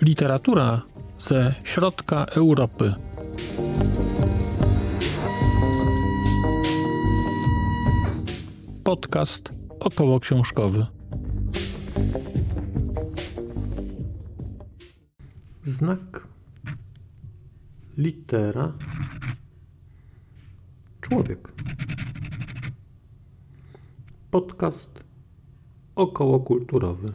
Literatura ze środka Europy. Podcast około książkowy. Znak litera człowiek. Podcast okołokulturowy.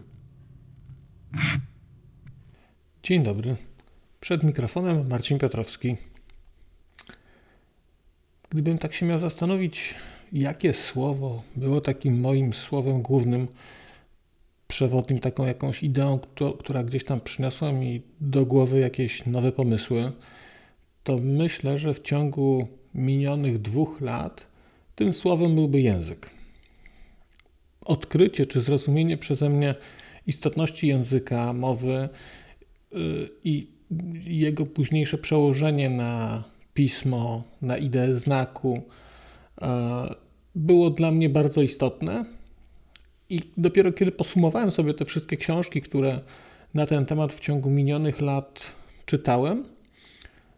Dzień dobry. Przed mikrofonem Marcin Piotrowski. Gdybym tak się miał zastanowić, jakie słowo było takim moim słowem głównym, przewodnim, taką jakąś ideą, która gdzieś tam przyniosła mi do głowy jakieś nowe pomysły, to myślę, że w ciągu minionych dwóch lat tym słowem byłby język. Odkrycie czy zrozumienie przeze mnie istotności języka, mowy y, i jego późniejsze przełożenie na pismo, na ideę znaku y, było dla mnie bardzo istotne. I dopiero kiedy posumowałem sobie te wszystkie książki, które na ten temat w ciągu minionych lat czytałem,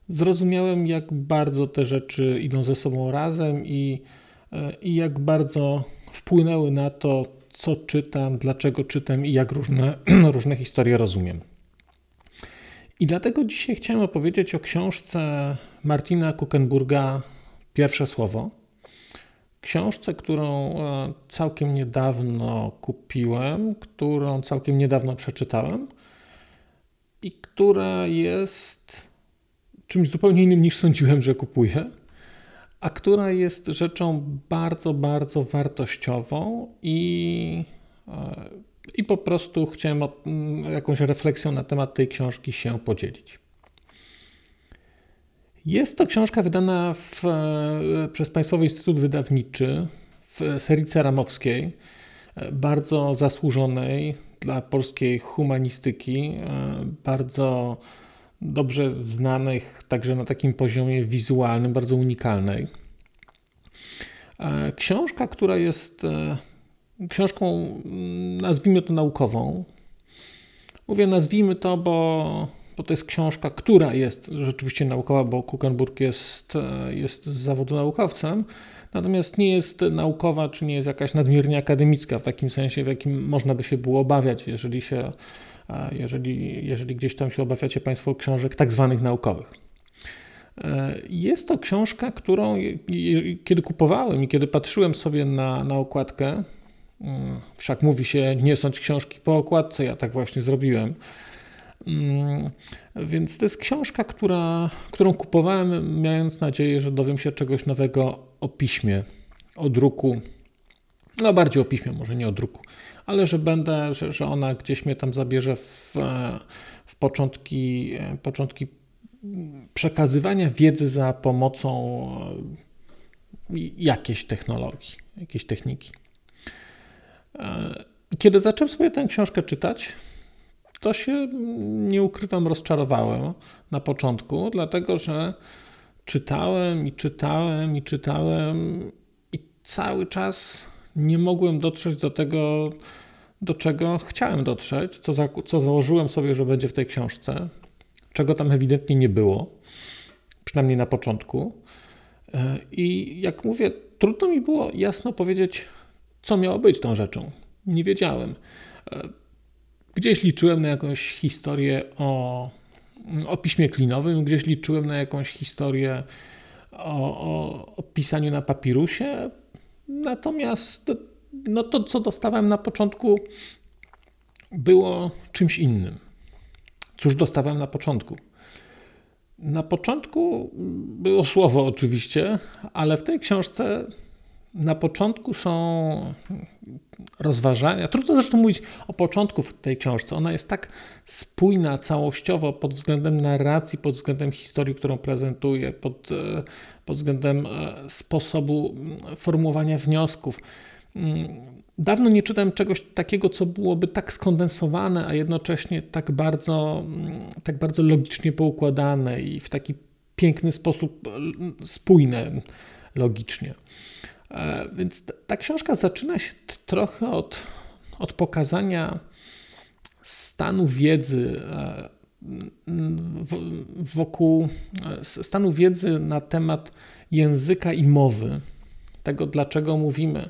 zrozumiałem, jak bardzo te rzeczy idą ze sobą razem i, i jak bardzo wpłynęły na to, co czytam, dlaczego czytam i jak różne, różne historie rozumiem. I dlatego dzisiaj chciałem opowiedzieć o książce Martina Kuchenburga Pierwsze słowo. Książce, którą e, całkiem niedawno kupiłem, którą całkiem niedawno przeczytałem i która jest czymś zupełnie innym niż sądziłem, że kupuję, a która jest rzeczą bardzo, bardzo wartościową i, e, i po prostu chciałem mm, jakąś refleksją na temat tej książki się podzielić. Jest to książka wydana w, e, przez Państwowy Instytut Wydawniczy w serii ceramowskiej, e, bardzo zasłużonej dla polskiej humanistyki, bardzo dobrze znanych także na takim poziomie wizualnym, bardzo unikalnej. E, książka, która jest e, książką, mm, nazwijmy to naukową. Mówię nazwijmy to, bo, bo to jest książka, która jest rzeczywiście naukowa, bo Kuchenburg jest, e, jest z zawodu naukowcem, natomiast nie jest naukowa, czy nie jest jakaś nadmiernie akademicka w takim sensie, w jakim można by się było obawiać, jeżeli się jeżeli, jeżeli gdzieś tam się obawiacie Państwo książek tak zwanych naukowych. E, jest to książka, którą kiedy kupowałem i kiedy patrzyłem sobie na, na okładkę, mm, wszak mówi się nie sądź książki po okładce, ja tak właśnie zrobiłem. Mm, więc to jest książka, która, którą kupowałem, mając nadzieję, że dowiem się czegoś nowego o piśmie, o druku. No bardziej o piśmie, może nie o druku ale że będę, że, że ona gdzieś mnie tam zabierze w, w początki, początki przekazywania wiedzy za pomocą jakiejś technologii, jakiejś techniki. Kiedy zacząłem sobie tę książkę czytać, to się, nie ukrywam, rozczarowałem na początku, dlatego że czytałem i czytałem i czytałem i cały czas nie mogłem dotrzeć do tego, do czego chciałem dotrzeć, co, za, co założyłem sobie, że będzie w tej książce, czego tam ewidentnie nie było, przynajmniej na początku. E, I jak mówię, trudno mi było jasno powiedzieć, co miało być tą rzeczą. Nie wiedziałem. E, gdzieś liczyłem na jakąś historię o, o piśmie klinowym, gdzieś liczyłem na jakąś historię o, o, o pisaniu na papirusie. Natomiast no to, co dostałem na początku, było czymś innym. Cóż dostałem na początku? Na początku było słowo, oczywiście, ale w tej książce na początku są rozważania. Trudno zresztą mówić o początku w tej książce. Ona jest tak spójna całościowo pod względem narracji, pod względem historii, którą prezentuje, pod, e, pod względem e, sposobu formułowania wniosków. Mm, dawno nie czytałem czegoś takiego, co byłoby tak skondensowane, a jednocześnie tak bardzo, mm, tak bardzo logicznie poukładane i w taki piękny sposób spójne. logicznie. Więc ta książka zaczyna się trochę od, od pokazania stanu wiedzy wokół stanu wiedzy na temat języka i mowy, tego dlaczego mówimy,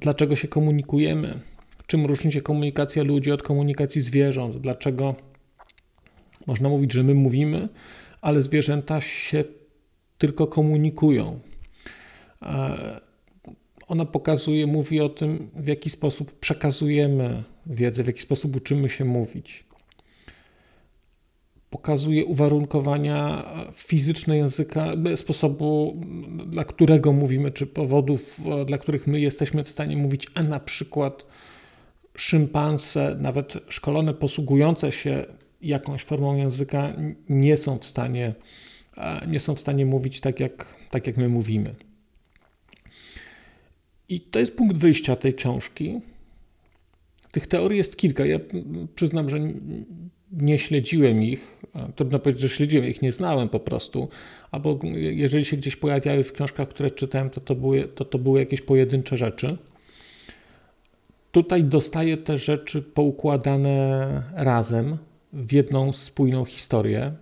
dlaczego się komunikujemy, czym różni się komunikacja ludzi od komunikacji zwierząt, dlaczego można mówić, że my mówimy, ale zwierzęta się tylko komunikują. Ona pokazuje, mówi o tym, w jaki sposób przekazujemy wiedzę, w jaki sposób uczymy się mówić pokazuje uwarunkowania fizyczne języka, sposobu, dla którego mówimy, czy powodów, dla których my jesteśmy w stanie mówić, a na przykład szympanse, nawet szkolone, posługujące się jakąś formą języka, nie są w stanie, nie są w stanie mówić tak jak, tak, jak my mówimy. I to jest punkt wyjścia tej książki. Tych teorii jest kilka. Ja przyznam, że nie śledziłem ich. Trudno powiedzieć, że śledziłem ich, nie znałem po prostu. Albo jeżeli się gdzieś pojawiały w książkach, które czytałem, to to były, to, to były jakieś pojedyncze rzeczy. Tutaj dostaję te rzeczy poukładane razem w jedną spójną historię.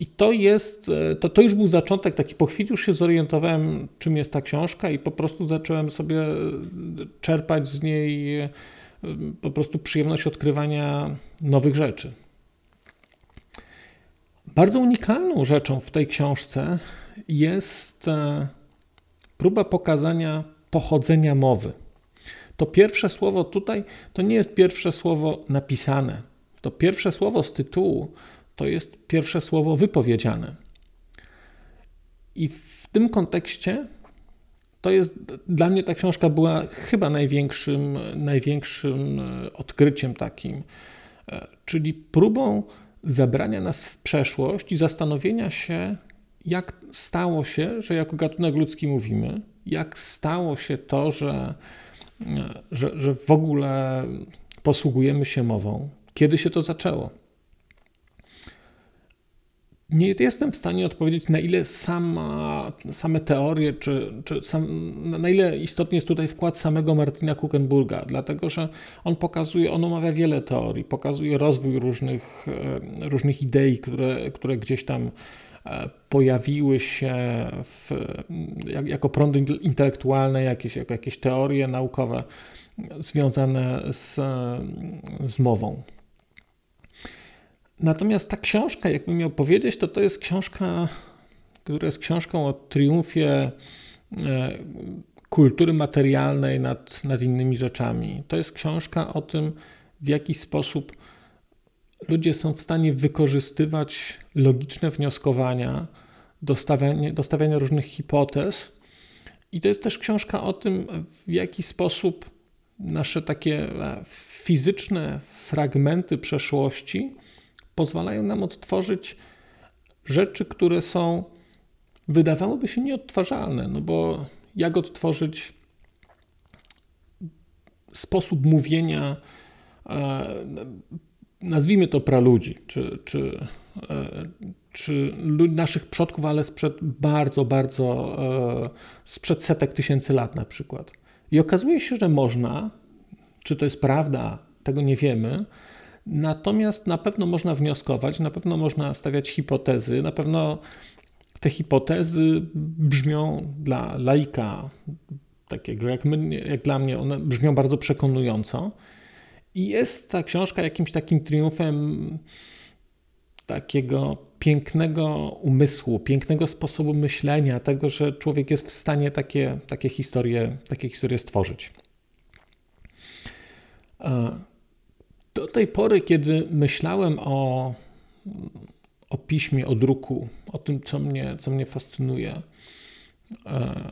I to jest, to, to już był zaczątek, taki po chwili już się zorientowałem, czym jest ta książka, i po prostu zacząłem sobie czerpać z niej po prostu przyjemność odkrywania nowych rzeczy. Bardzo unikalną rzeczą w tej książce jest e, próba pokazania pochodzenia mowy. To pierwsze słowo tutaj to nie jest pierwsze słowo napisane. To pierwsze słowo z tytułu to jest pierwsze słowo wypowiedziane. I w tym kontekście to jest dla mnie ta książka była chyba największym, największym e, odkryciem takim, e, czyli próbą zabrania nas w przeszłość i zastanowienia się, jak stało się, że jako gatunek ludzki mówimy, jak stało się to, że, e, że, że w ogóle posługujemy się mową, kiedy się to zaczęło nie jestem w stanie odpowiedzieć, na ile sama, same teorie, czy, czy sam, na ile istotny jest tutaj wkład samego Martina Kuchenburga, dlatego że on pokazuje, on omawia wiele teorii, pokazuje rozwój różnych, e, różnych idei, które, które gdzieś tam e, pojawiły się w, jak, jako prądy intelektualne, jakieś, jako jakieś teorie naukowe związane z, z mową. Natomiast ta książka, jakbym miał powiedzieć, to to jest książka, która jest książką o triumfie e, kultury materialnej nad, nad innymi rzeczami. To jest książka o tym, w jaki sposób ludzie są w stanie wykorzystywać logiczne wnioskowania do stawiania, do stawiania różnych hipotez. I to jest też książka o tym, w jaki sposób nasze takie e, fizyczne fragmenty przeszłości pozwalają nam odtworzyć rzeczy, które są, wydawałoby się nieodtwarzalne, no bo jak odtworzyć sposób mówienia, e, nazwijmy to praludzi, czy, czy, e, czy naszych przodków, ale sprzed bardzo, bardzo, e, sprzed setek tysięcy lat na przykład. I okazuje się, że można, czy to jest prawda, tego nie wiemy, Natomiast na pewno można wnioskować, na pewno można stawiać hipotezy, na pewno te hipotezy brzmią dla laika, takiego jak, my, jak dla mnie, one brzmią bardzo przekonująco. I jest ta książka jakimś takim triumfem takiego pięknego umysłu, pięknego sposobu myślenia, tego, że człowiek jest w stanie takie, takie, historie, takie historie stworzyć. Do tej pory, kiedy myślałem o, o piśmie, o druku, o tym, co mnie, co mnie fascynuje, e,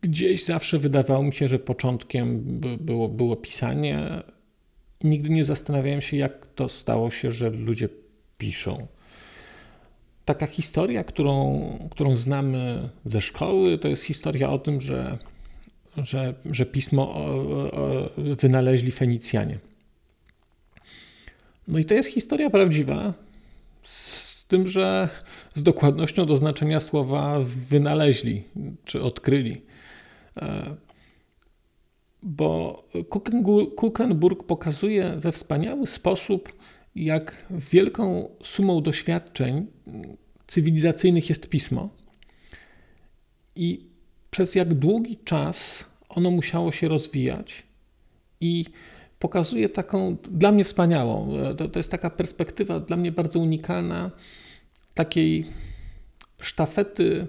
gdzieś zawsze wydawało mi się, że początkiem było, było pisanie. Nigdy nie zastanawiałem się, jak to stało się, że ludzie piszą. Taka historia, którą, którą znamy ze szkoły, to jest historia o tym, że, że, że pismo wynaleźli Fenicjanie. No i to jest historia prawdziwa z tym, że z dokładnością do znaczenia słowa wynaleźli czy odkryli. E, bo Kuchenburg pokazuje we wspaniały sposób, jak wielką sumą doświadczeń cywilizacyjnych jest pismo i przez jak długi czas ono musiało się rozwijać. I pokazuje taką, dla mnie wspaniałą, to, to jest taka perspektywa dla mnie bardzo unikalna, takiej sztafety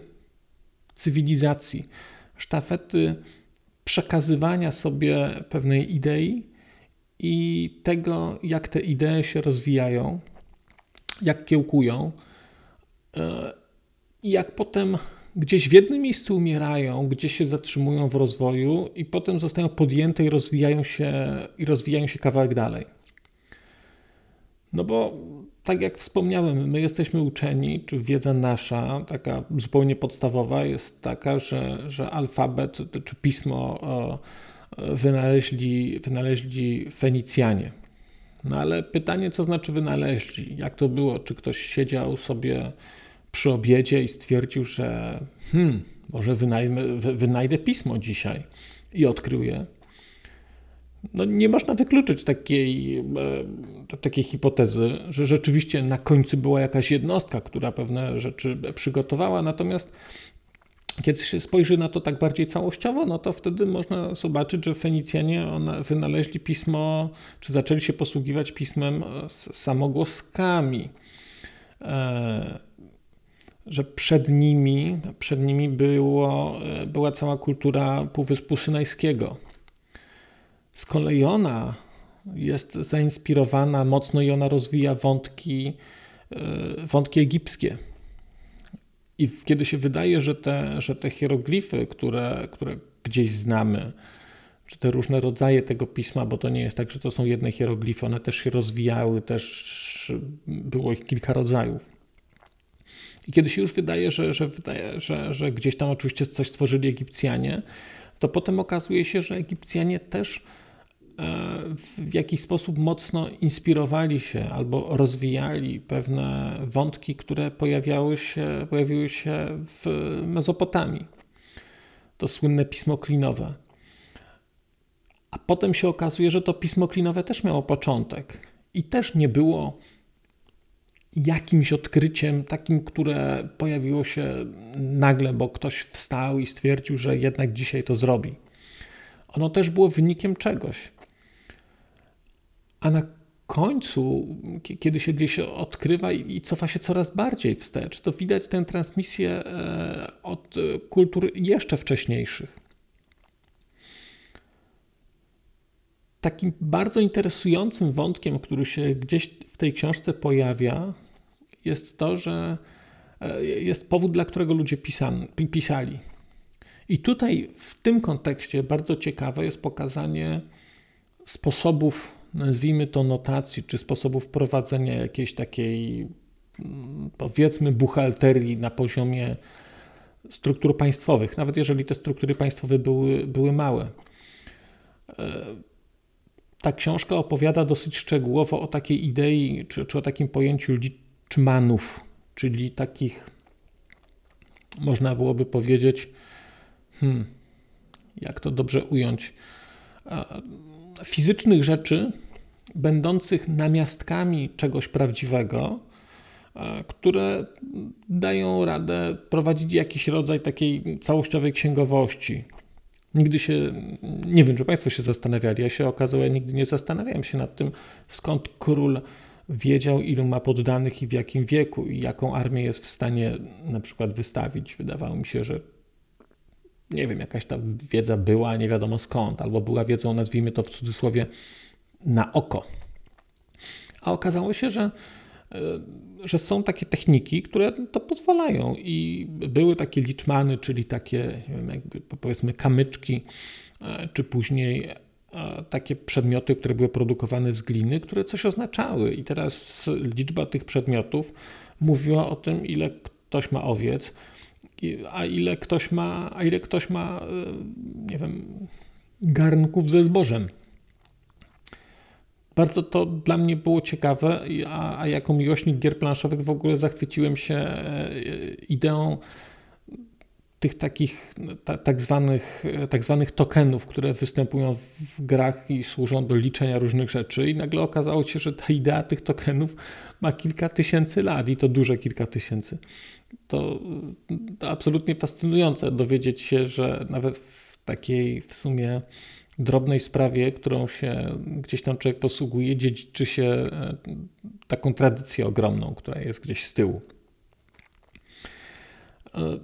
cywilizacji, sztafety przekazywania sobie pewnej idei i tego, jak te idee się rozwijają, jak kiełkują e, i jak potem gdzieś w jednym miejscu umierają, gdzieś się zatrzymują w rozwoju i potem zostają podjęte i rozwijają się, i rozwijają się kawałek dalej. No bo tak jak wspomniałem, my jesteśmy uczeni, czy wiedza nasza, taka zupełnie podstawowa, jest taka, że, że alfabet czy pismo wynaleźli, wynaleźli Fenicjanie. No ale pytanie, co znaczy wynaleźli? Jak to było? Czy ktoś siedział sobie przy obiedzie i stwierdził, że hmm, może wynajmę, wynajdę pismo dzisiaj i odkrył je? No, nie można wykluczyć takiej, e, takiej hipotezy, że rzeczywiście na końcu była jakaś jednostka, która pewne rzeczy przygotowała, natomiast kiedy się spojrzy na to tak bardziej całościowo, no to wtedy można zobaczyć, że Fenicjanie wynaleźli pismo, czy zaczęli się posługiwać pismem z samogłoskami. Że przed nimi, przed nimi było, była cała kultura Półwyspu Synajskiego. Z kolei ona jest zainspirowana mocno i ona rozwija wątki, e, wątki egipskie. I kiedy się wydaje, że te, że te hieroglify, które, które gdzieś znamy, czy te różne rodzaje tego pisma, bo to nie jest tak, że to są jedne hieroglify, one też się rozwijały, też było ich kilka rodzajów. I kiedy się już wydaje, że, że, że, że gdzieś tam oczywiście coś stworzyli Egipcjanie, to potem okazuje się, że Egipcjanie też e, w jakiś sposób mocno inspirowali się albo rozwijali pewne wątki, które pojawiały się, pojawiły się w Mezopotamii. To słynne pismo klinowe. A potem się okazuje, że to pismo klinowe też miało początek i też nie było jakimś odkryciem, takim, które pojawiło się nagle, bo ktoś wstał i stwierdził, że jednak dzisiaj to zrobi. Ono też było wynikiem czegoś. A na końcu, kiedy się gdzieś odkrywa i cofa się coraz bardziej wstecz, to widać tę transmisję e, od kultur jeszcze wcześniejszych. Takim bardzo interesującym wątkiem, który się gdzieś w tej książce pojawia, jest to, że e, jest powód, dla którego ludzie pisan, pisali. I tutaj w tym kontekście bardzo ciekawe jest pokazanie sposobów, nazwijmy to notacji, czy sposobów prowadzenia jakiejś takiej, mm, powiedzmy, buchalterii na poziomie struktur państwowych, nawet jeżeli te struktury państwowe były, były małe. Ta książka opowiada dosyć szczegółowo o takiej idei, czy, czy o takim pojęciu liczmanów, czyli takich, można byłoby powiedzieć, hmm, jak to dobrze ująć, fizycznych rzeczy, będących namiastkami czegoś prawdziwego, które dają radę prowadzić jakiś rodzaj takiej całościowej księgowości. Nigdy się, nie wiem, czy Państwo się zastanawiali, ja się okazało, ja nigdy nie zastanawiałem się nad tym, skąd król wiedział, ilu ma poddanych i w jakim wieku, i jaką armię jest w stanie na przykład wystawić. Wydawało mi się, że nie wiem, jakaś ta wiedza była, nie wiadomo skąd, albo była wiedzą, nazwijmy to w cudzysłowie, na oko. A okazało się, że, że są takie techniki, które to pozwalają. I były takie liczmany, czyli takie, powiedzmy, kamyczki, e, czy później takie przedmioty, które były produkowane z gliny, które coś oznaczały. I teraz liczba tych przedmiotów mówiła o tym, ile ktoś ma owiec, a ile ktoś ma, a ile ktoś ma, e, nie wiem, garnków ze zbożem. Bardzo to dla mnie było ciekawe, a, a jako miłośnik gier planszowych w ogóle zachwyciłem się e, ideą tych takich ta, tak, zwanych, tak zwanych tokenów, które występują w grach i służą do liczenia różnych rzeczy. I nagle okazało się, że ta idea tych tokenów ma kilka tysięcy lat i to duże kilka tysięcy. To, to absolutnie fascynujące dowiedzieć się, że nawet w takiej w sumie drobnej sprawie, którą się gdzieś tam człowiek posługuje, dziedziczy się e, taką tradycję ogromną, która jest gdzieś z tyłu. E,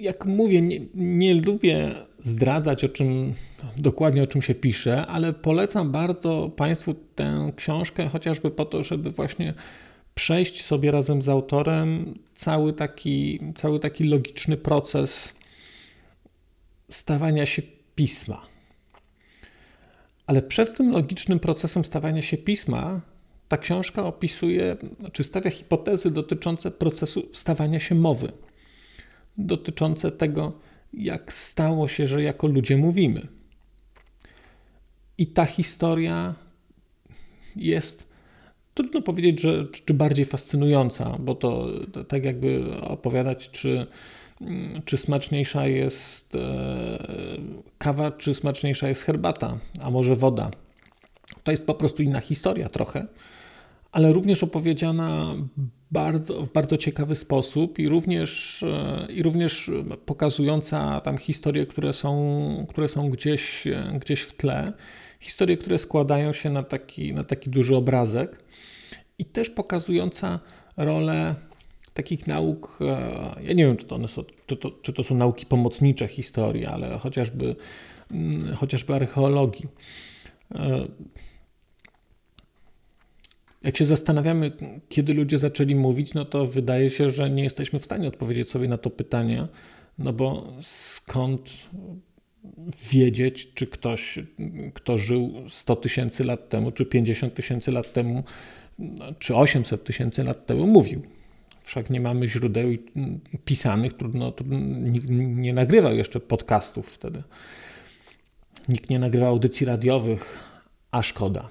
jak mówię, nie, nie, lubię zdradzać o czym dokładnie o czym się pisze, ale polecam bardzo Państwu tę książkę, chociażby po to, żeby właśnie przejść sobie razem z autorem cały taki, cały taki logiczny proces stawania się pisma. Ale przed tym logicznym procesem stawania się pisma, ta książka opisuje, czy stawia hipotezy dotyczące procesu stawania się mowy dotyczące tego, jak stało się, że jako ludzie mówimy. I ta historia jest, trudno powiedzieć, że czy bardziej fascynująca, bo to tak jakby opowiadać, czy, czy smaczniejsza jest e, kawa, czy smaczniejsza jest herbata, a może woda. To jest po prostu inna historia trochę, ale również opowiedziana bardzo, w bardzo ciekawy sposób i również, e, i również pokazująca tam historie, które są, które są gdzieś, gdzieś w tle, historie, które składają się na taki, na taki duży obrazek i też pokazująca rolę takich nauk, e, ja nie wiem, czy to, one są, czy to, czy to są nauki pomocnicze historii, ale chociażby, mm, chociażby archeologii. E, jak się zastanawiamy, kiedy ludzie zaczęli mówić, no to wydaje się, że nie jesteśmy w stanie odpowiedzieć sobie na to pytanie, no bo skąd wiedzieć, czy ktoś, kto żył 100 tysięcy lat temu, czy 50 tysięcy lat temu, czy 800 tysięcy lat temu mówił. Wszak nie mamy źródeł pisanych, trudno, nikt nie nagrywał jeszcze podcastów wtedy. Nikt nie nagrywał audycji radiowych, a szkoda.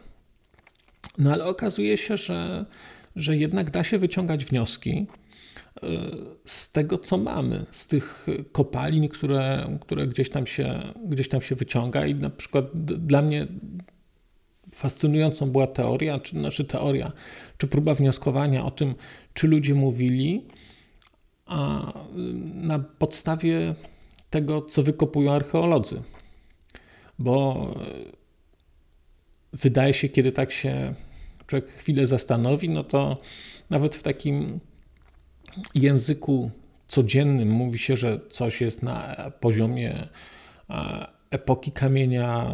No ale okazuje się, że, że jednak da się wyciągać wnioski e, z tego, co mamy, z tych kopalin, które, które gdzieś, tam się, gdzieś tam się wyciąga. I na przykład dla mnie fascynującą była teoria, czy znaczy teoria, czy próba wnioskowania o tym, czy ludzie mówili, a na podstawie tego, co wykopują archeolodzy. Bo wydaje się, kiedy tak się człowiek chwilę zastanowi, no to nawet w takim języku codziennym mówi się, że coś jest na poziomie e, epoki kamienia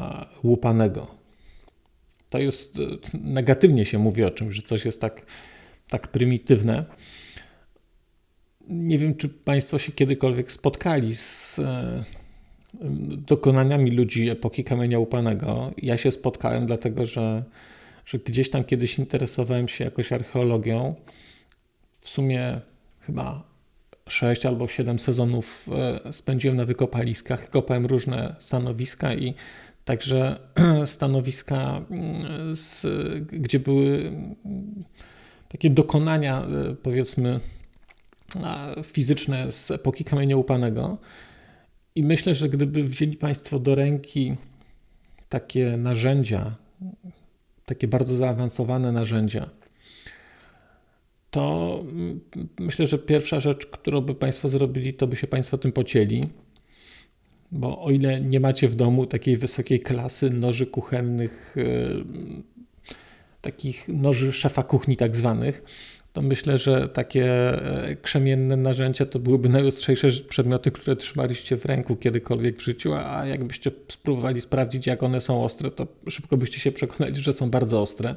łupanego. To jest, e, negatywnie się mówi o czymś, że coś jest tak, tak prymitywne. Nie wiem, czy Państwo się kiedykolwiek spotkali z e, dokonaniami ludzi epoki kamienia łupanego. Ja się spotkałem, dlatego że, że gdzieś tam kiedyś interesowałem się jakoś archeologią. W sumie chyba 6 albo 7 sezonów e, spędziłem na wykopaliskach, kopałem różne stanowiska i także stanowiska, mm, z, gdzie były takie dokonania, e, powiedzmy, fizyczne z epoki kamienia łupanego. I myślę, że gdyby wzięli Państwo do ręki takie narzędzia, takie bardzo zaawansowane narzędzia, to myślę, że pierwsza rzecz, którą by Państwo zrobili, to by się Państwo tym pocięli. Bo o ile nie macie w domu takiej wysokiej klasy noży kuchennych, e, takich noży szefa kuchni tak zwanych, to myślę, że takie e, krzemienne narzędzia to byłyby najostrzejsze przedmioty, które trzymaliście w ręku kiedykolwiek w życiu, a jakbyście spróbowali sprawdzić, jak one są ostre, to szybko byście się przekonali, że są bardzo ostre.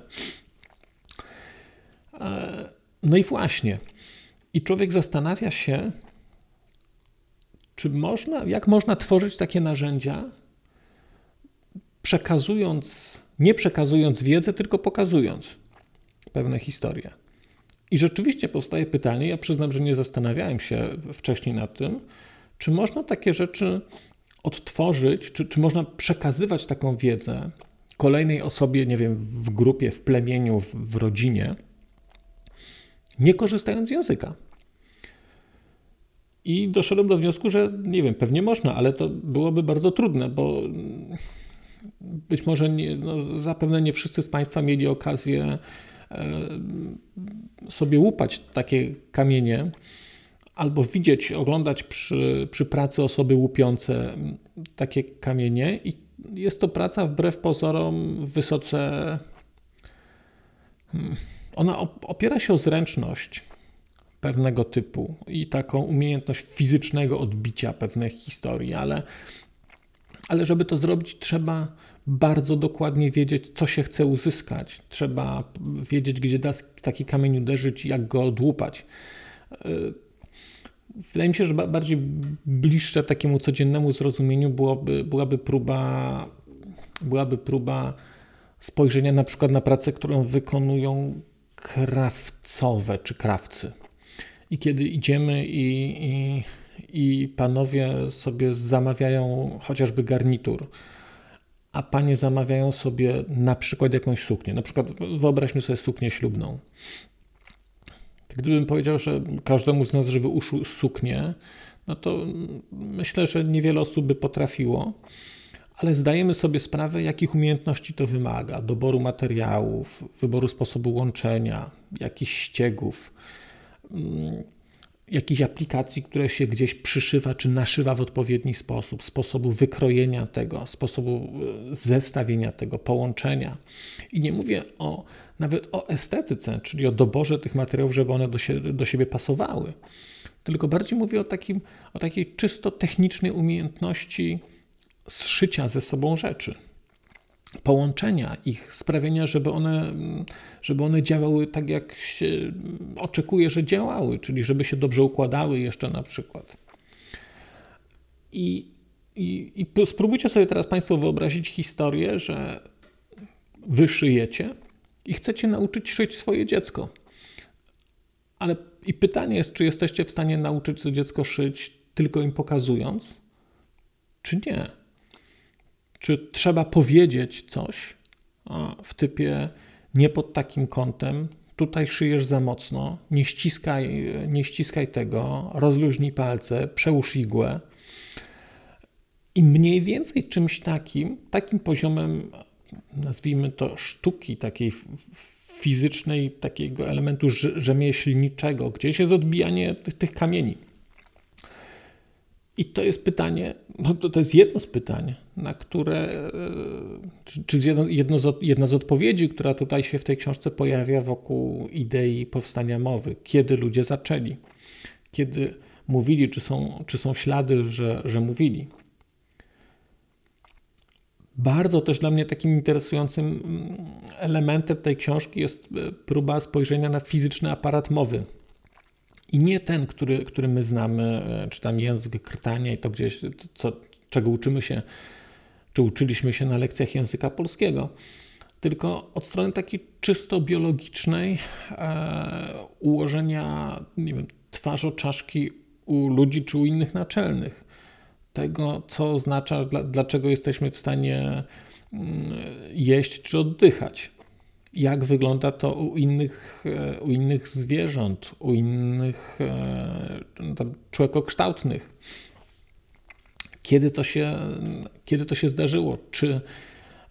E, no i właśnie. I człowiek zastanawia się, czy można, jak można tworzyć takie narzędzia, przekazując, nie przekazując wiedzę, tylko pokazując pewne historie. I rzeczywiście powstaje pytanie, ja przyznam, że nie zastanawiałem się wcześniej nad tym, czy można takie rzeczy odtworzyć, czy, czy można przekazywać taką wiedzę kolejnej osobie, nie wiem, w grupie, w plemieniu, w, w rodzinie, nie korzystając z języka. I doszedłem do wniosku, że nie wiem, pewnie można, ale to byłoby bardzo trudne, bo być może nie, no, zapewne nie wszyscy z Państwa mieli okazję e, sobie łupać takie kamienie albo widzieć, oglądać przy, przy pracy osoby łupiące takie kamienie i jest to praca wbrew pozorom wysoce. Hmm, ona opiera się o zręczność pewnego typu i taką umiejętność fizycznego odbicia pewnych historii, ale, ale żeby to zrobić, trzeba bardzo dokładnie wiedzieć, co się chce uzyskać. Trzeba wiedzieć, gdzie taki kamień uderzyć i jak go odłupać. Wydaje mi się, że bardziej bliższe takiemu codziennemu zrozumieniu byłoby, byłaby próba byłaby próba spojrzenia na przykład na pracę, którą wykonują krawcowe czy krawcy. I kiedy idziemy i, i, i panowie sobie zamawiają chociażby garnitur, a panie zamawiają sobie na przykład jakąś suknię, na przykład wyobraźmy sobie suknię ślubną. Gdybym powiedział, że każdemu z nas, żeby uszył suknię, no to myślę, że niewiele osób by potrafiło, ale zdajemy sobie sprawę, jakich umiejętności to wymaga: doboru materiałów, wyboru sposobu łączenia, jakichś ściegów, jakichś aplikacji, które się gdzieś przyszywa czy naszywa w odpowiedni sposób, sposobu wykrojenia tego, sposobu e, zestawienia tego, połączenia. I nie mówię o nawet o estetyce, czyli o doborze tych materiałów, żeby one do, siebie, do siebie pasowały, tylko bardziej mówię o, takim, o takiej czysto technicznej umiejętności zszycia ze sobą rzeczy połączenia ich, sprawienia, żeby one, żeby one działały tak, jak się oczekuje, że działały, czyli żeby się dobrze układały jeszcze na przykład. I, i, i spróbujcie sobie teraz Państwo wyobrazić historię, że wy szyjecie i chcecie nauczyć szyć swoje dziecko. Ale i pytanie jest, czy jesteście w stanie nauczyć to dziecko szyć tylko im pokazując, czy nie? Czy trzeba powiedzieć coś w typie nie pod takim kątem, tutaj szyjesz za mocno, nie ściskaj, nie ściskaj tego, rozluźnij palce, przełóż igłę. I mniej więcej czymś takim, takim poziomem, nazwijmy to sztuki, takiej fizycznej, takiego elementu rzemieślniczego, gdzieś jest odbijanie tych, tych kamieni. I to jest pytanie, no to, to jest jedno z pytań, na które, e, czy, czy jedno, jedno z, jedna z odpowiedzi, która tutaj się w tej książce pojawia wokół idei powstania mowy. Kiedy ludzie zaczęli? Kiedy mówili, czy są, czy są ślady, że, że mówili? Bardzo też dla mnie takim interesującym mm, elementem tej książki jest e, próba spojrzenia na fizyczny aparat mowy i nie ten, który, który my znamy, e, czy tam język krtania i to gdzieś, co, czego uczymy się, czy uczyliśmy się na lekcjach języka polskiego, tylko od strony takiej czysto biologicznej e, ułożenia, nie wiem, twarzoczaszki u ludzi czy u innych naczelnych. Tego, co oznacza, dla, dlaczego jesteśmy w stanie mm, jeść czy oddychać jak wygląda to u innych, e, u innych zwierząt, u innych e, człowiekokształtnych. Kiedy to się, kiedy to się zdarzyło? Czy,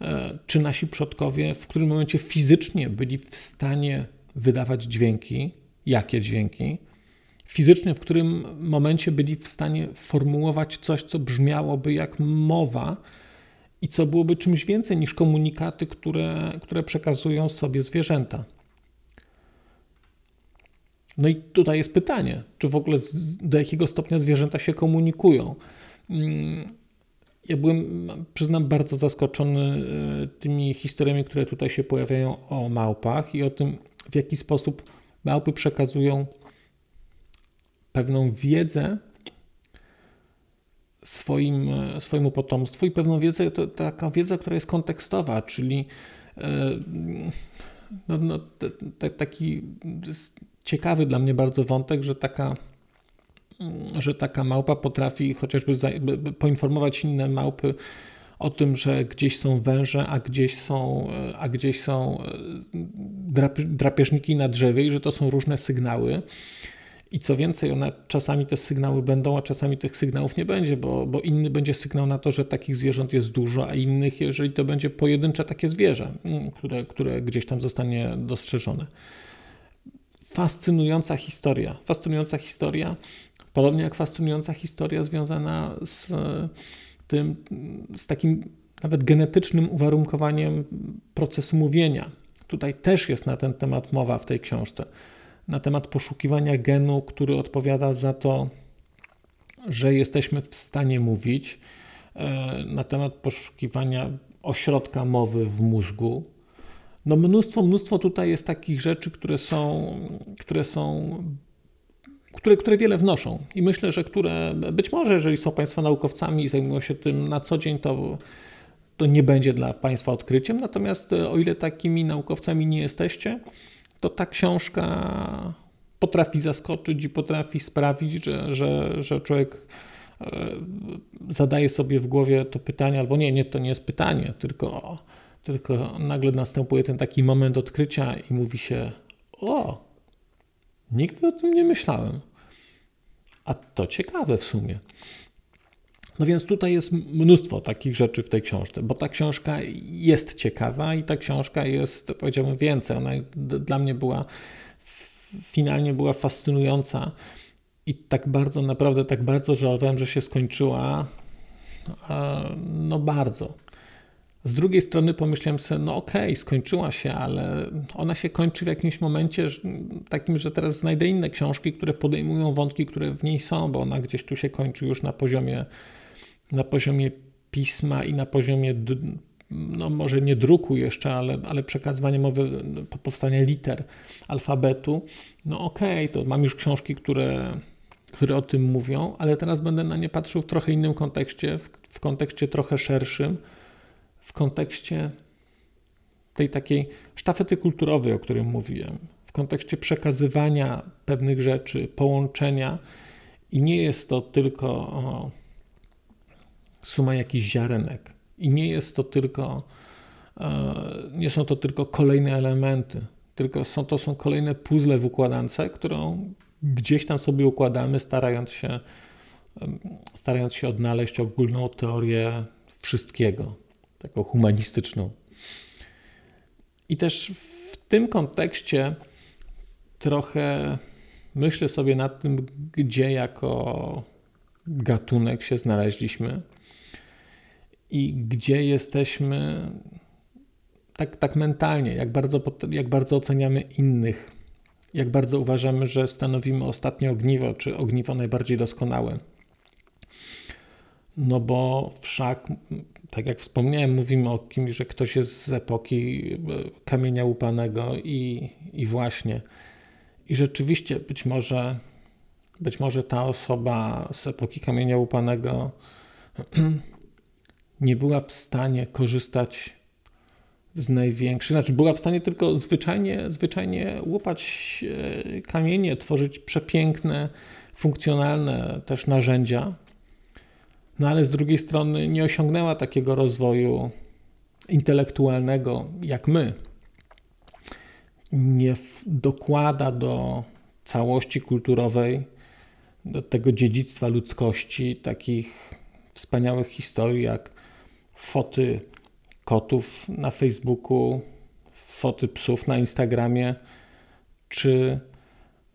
e, czy nasi przodkowie w którym momencie fizycznie byli w stanie wydawać dźwięki? Jakie dźwięki? Fizycznie w którym momencie byli w stanie formułować coś, co brzmiałoby jak mowa, i co byłoby czymś więcej niż komunikaty, które, które przekazują sobie zwierzęta. No i tutaj jest pytanie, czy w ogóle do jakiego stopnia zwierzęta się komunikują. Mm, ja byłem, przyznam, bardzo zaskoczony e, tymi historiami, które tutaj się pojawiają o małpach i o tym, w jaki sposób małpy przekazują pewną wiedzę swoim, swojemu potomstwu i pewną wiedzę, to taka wiedza, która jest kontekstowa, czyli e, no, no, taki ciekawy dla mnie bardzo wątek, że taka, że taka małpa potrafi chociażby poinformować inne małpy o tym, że gdzieś są węże, a gdzieś są, a gdzieś są drapieżniki na drzewie i że to są różne sygnały. I co więcej, one czasami te sygnały będą, a czasami tych sygnałów nie będzie, bo, bo inny będzie sygnał na to, że takich zwierząt jest dużo, a innych, jeżeli to będzie pojedyncze takie zwierzę, mm, które, które gdzieś tam zostanie dostrzeżone. Fascynująca historia. Fascynująca historia, podobnie jak fascynująca historia związana z tym, z takim nawet genetycznym uwarunkowaniem procesu mówienia. Tutaj też jest na ten temat mowa w tej książce na temat poszukiwania genu, który odpowiada za to, że jesteśmy w stanie mówić, e, na temat poszukiwania ośrodka mowy w mózgu. No mnóstwo, mnóstwo tutaj jest takich rzeczy, które są, które są które, które wiele wnoszą. I myślę, że które być może, jeżeli są Państwo naukowcami i zajmują się tym na co dzień, to, to nie będzie dla Państwa odkryciem. Natomiast e, o ile takimi naukowcami nie jesteście, to ta książka potrafi zaskoczyć i potrafi sprawić, że, że, że człowiek e, zadaje sobie w głowie to pytanie, albo nie, nie, to nie jest pytanie, tylko, tylko nagle następuje ten taki moment odkrycia i mówi się: O, nigdy o tym nie myślałem. A to ciekawe w sumie. No więc tutaj jest mnóstwo takich rzeczy w tej książce, bo ta książka jest ciekawa i ta książka jest, powiedziałbym, więcej. Ona dla mnie była, finalnie była fascynująca i tak bardzo, naprawdę tak bardzo żałowałem, że się skończyła. No bardzo. Z drugiej strony pomyślałem sobie, no okej, okay, skończyła się, ale ona się kończy w jakimś momencie takim, że teraz znajdę inne książki, które podejmują wątki, które w niej są, bo ona gdzieś tu się kończy już na poziomie na poziomie pisma i na poziomie, no może nie druku jeszcze, ale, ale przekazywania mowy, powstania liter alfabetu, no okej, okay, to mam już książki, które, które o tym mówią, ale teraz będę na nie patrzył w trochę innym kontekście, w, w kontekście trochę szerszym, w kontekście tej takiej sztafety kulturowej, o którym mówiłem, w kontekście przekazywania pewnych rzeczy, połączenia. I nie jest to tylko o, suma jakichś ziarenek. I nie jest to tylko, e, nie są to tylko kolejne elementy, tylko są to są kolejne puzzle w układance, którą gdzieś tam sobie układamy, starając się, starając się odnaleźć ogólną teorię wszystkiego, taką humanistyczną. I też w tym kontekście trochę myślę sobie nad tym, gdzie jako gatunek się znaleźliśmy i gdzie jesteśmy tak, tak mentalnie, jak bardzo, jak bardzo oceniamy innych, jak bardzo uważamy, że stanowimy ostatnie ogniwo, czy ogniwo najbardziej doskonałe. No bo wszak, tak jak wspomniałem, mówimy o kimś, że ktoś jest z epoki e, kamienia łupanego i, i właśnie. I rzeczywiście być może, być może ta osoba z epoki kamienia łupanego nie była w stanie korzystać z największych, znaczy była w stanie tylko zwyczajnie, zwyczajnie łupać e, kamienie, tworzyć przepiękne, funkcjonalne też narzędzia, no ale z drugiej strony nie osiągnęła takiego rozwoju intelektualnego jak my. Nie dokłada do całości kulturowej, do tego dziedzictwa ludzkości takich wspaniałych historii jak foty kotów na Facebooku, foty psów na Instagramie, czy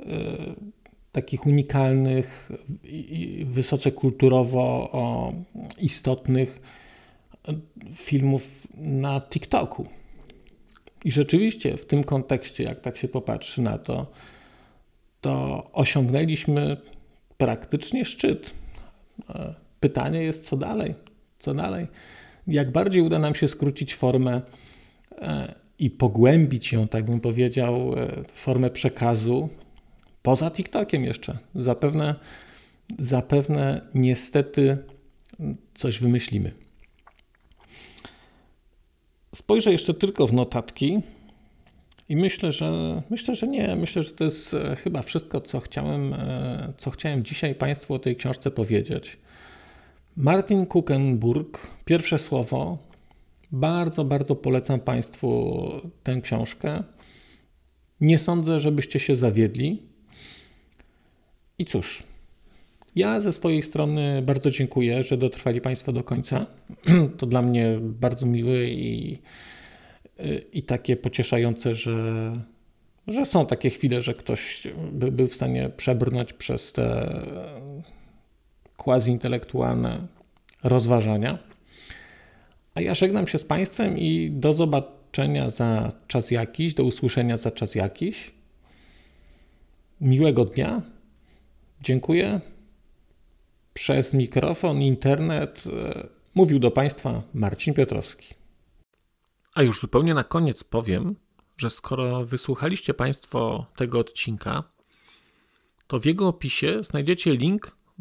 y, takich unikalnych i wysoce kulturowo istotnych filmów na TikToku. I rzeczywiście w tym kontekście, jak tak się popatrzy na to, to osiągnęliśmy praktycznie szczyt. E, pytanie jest, co dalej? Co dalej? Jak bardziej uda nam się skrócić formę e, i pogłębić ją, tak bym powiedział, e, formę przekazu poza TikTokiem jeszcze. Zapewne, zapewne niestety coś wymyślimy. Spojrzę jeszcze tylko w notatki i myślę, że myślę, że nie. Myślę, że to jest e, chyba wszystko, co chciałem, co chciałem dzisiaj Państwu o tej książce powiedzieć. Martin Kuchenburg, pierwsze słowo. Bardzo, bardzo polecam Państwu tę książkę. Nie sądzę, żebyście się zawiedli. I cóż, ja ze swojej strony bardzo dziękuję, że dotrwali Państwo do końca. To dla mnie bardzo miłe i, i takie pocieszające, że, że są takie chwile, że ktoś by był w stanie przebrnąć przez te quasi-intelektualne rozważania. A ja żegnam się z Państwem i do zobaczenia za czas jakiś, do usłyszenia za czas jakiś. Miłego dnia. Dziękuję. Przez mikrofon, internet e, mówił do Państwa Marcin Piotrowski. A już zupełnie na koniec powiem, że skoro wysłuchaliście Państwo tego odcinka, to w jego opisie znajdziecie link